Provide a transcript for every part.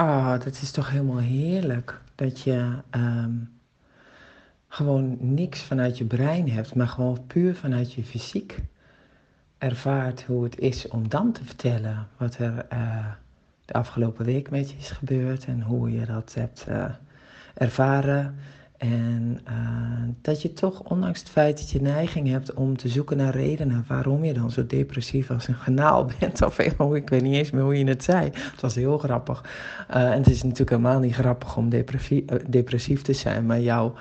Ah, dat is toch helemaal heerlijk. Dat je ehm, gewoon niks vanuit je brein hebt, maar gewoon puur vanuit je fysiek ervaart hoe het is om dan te vertellen wat er uh, de afgelopen week met je is gebeurd en hoe je dat hebt uh, ervaren. En uh, dat je toch, ondanks het feit dat je neiging hebt om te zoeken naar redenen waarom je dan zo depressief als een genaal bent, of ik weet niet eens meer hoe je het zei. Het was heel grappig. Uh, en het is natuurlijk helemaal niet grappig om depressief, depressief te zijn, maar jou,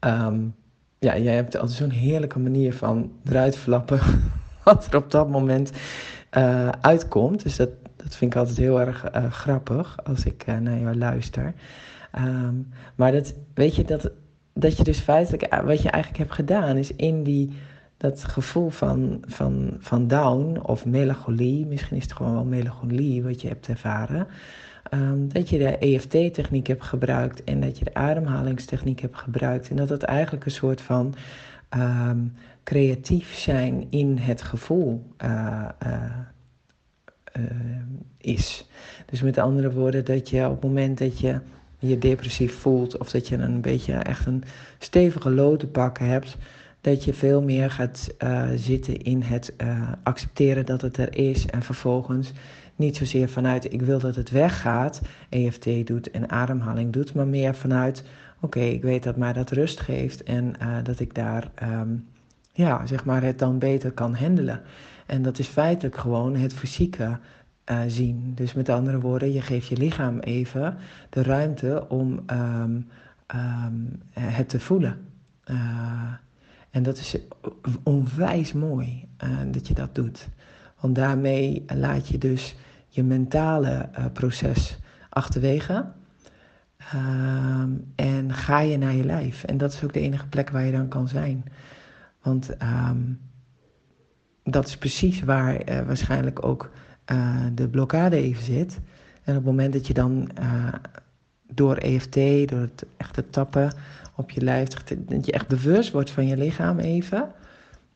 um, ja, jij hebt altijd zo'n heerlijke manier van eruit flappen wat er op dat moment uitkomt. Dus dat, dat vind ik altijd heel erg grappig als ik naar jou luister. Um, maar dat, weet je, dat, dat je dus feitelijk, eh, wat je eigenlijk hebt gedaan, is in die, dat gevoel van, van, van down of melancholie, misschien is het gewoon wel melancholie wat je hebt ervaren, um, dat je de EFT-techniek hebt gebruikt en dat je de ademhalingstechniek hebt gebruikt. En dat het eigenlijk een soort van um, creatief zijn in het gevoel uh, uh, is. Dus met andere woorden, dat je op het moment dat je je depressief voelt of dat je een beetje echt een stevige lood te pakken hebt, dat je veel meer gaat uh, zitten in het uh, accepteren dat het er is en vervolgens niet zozeer vanuit ik wil dat het weggaat, EFT doet en ademhaling doet, maar meer vanuit oké, ik weet dat mij dat rust geeft en uh, dat ik daar um, ja, zeg maar het dan beter kan handelen. En dat is feitelijk gewoon het fysieke uh, zien. Dus met andere woorden, je geeft je lichaam even de ruimte om um, um, het te voelen. Uh, en dat is onwijs mooi uh, dat je dat doet. Want daarmee laat je dus je mentale proces achterwege. Um, en ga je naar je lijf. En dat is ook de enige plek waar je dan kan zijn. Want dat is precies waar waarschijnlijk ook uh, de blokkade even zit. En op het moment dat je dan uh, door EFT, door het echte tappen op je lijf, dat je echt bewust wordt van je lichaam even,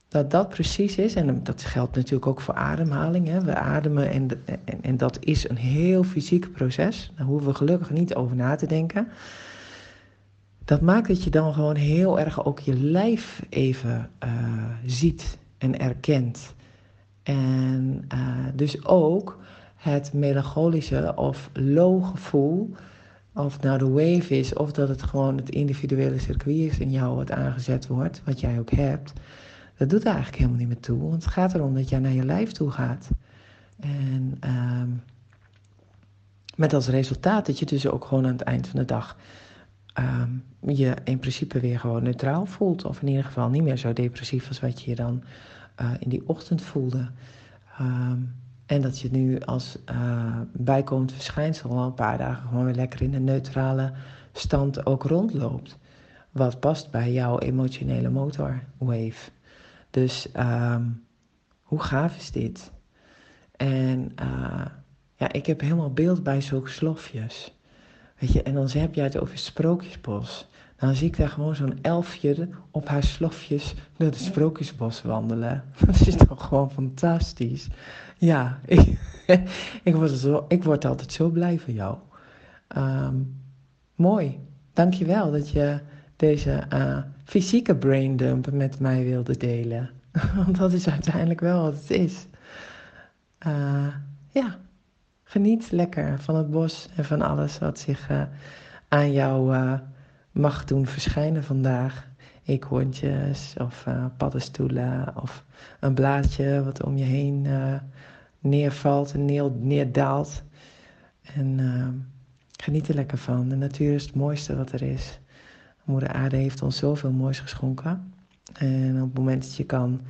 dat dat precies is. En dat geldt natuurlijk ook voor ademhaling. Hè. We ademen en, en, en dat is een heel fysiek proces. Daar hoeven we gelukkig niet over na te denken. Dat maakt dat je dan gewoon heel erg ook je lijf even uh, ziet en erkent. En uh, dus ook het melancholische of low gevoel, of nou de wave is, of dat het gewoon het individuele circuit is in jou wat aangezet wordt, wat jij ook hebt, dat doet er eigenlijk helemaal niet meer toe. Want het gaat erom dat jij naar je lijf toe gaat. En uh, met als resultaat dat je dus ook gewoon aan het eind van de dag uh, je in principe weer gewoon neutraal voelt. Of in ieder geval niet meer zo depressief als wat je je dan uh, in die ochtend voelde. Um, en dat je nu als uh, bijkomend verschijnsel al een paar dagen gewoon weer lekker in een neutrale stand ook rondloopt. Wat past bij jouw emotionele motorwave. Dus um, hoe gaaf is dit? En uh, ja, ik heb helemaal beeld bij zulke slofjes. Weet je, en dan heb je het over sprookjesbos. Dan zie ik daar gewoon zo'n elfje op haar slofjes door het sprookjesbos wandelen. Dat is toch gewoon fantastisch. Ja, ik, ik, word, zo, ik word altijd zo blij van jou. Um, mooi. Dankjewel dat je deze uh, fysieke braindump met mij wilde delen. Want dat is uiteindelijk wel wat het is. Uh, ja, geniet lekker van het bos en van alles wat zich uh, aan jou mag doen verschijnen vandaag. Eekhoorntjes of uh, paddenstoelen of een blaadje wat om je heen uh, neervalt en neer, neerdaalt. En uh, geniet er lekker van. De natuur is het mooiste wat er is. Moeder Aarde heeft ons zoveel moois geschonken. En op het moment dat je kan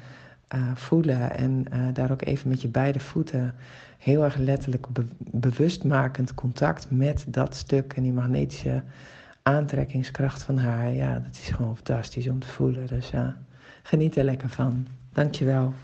voelen en daar ook even met je beide voeten heel erg letterlijk be bewustmakend contact met dat stuk en die magnetische aantrekkingskracht van haar, ja, dat is gewoon fantastisch om te voelen. Dus ja, geniet er lekker van. Dankjewel.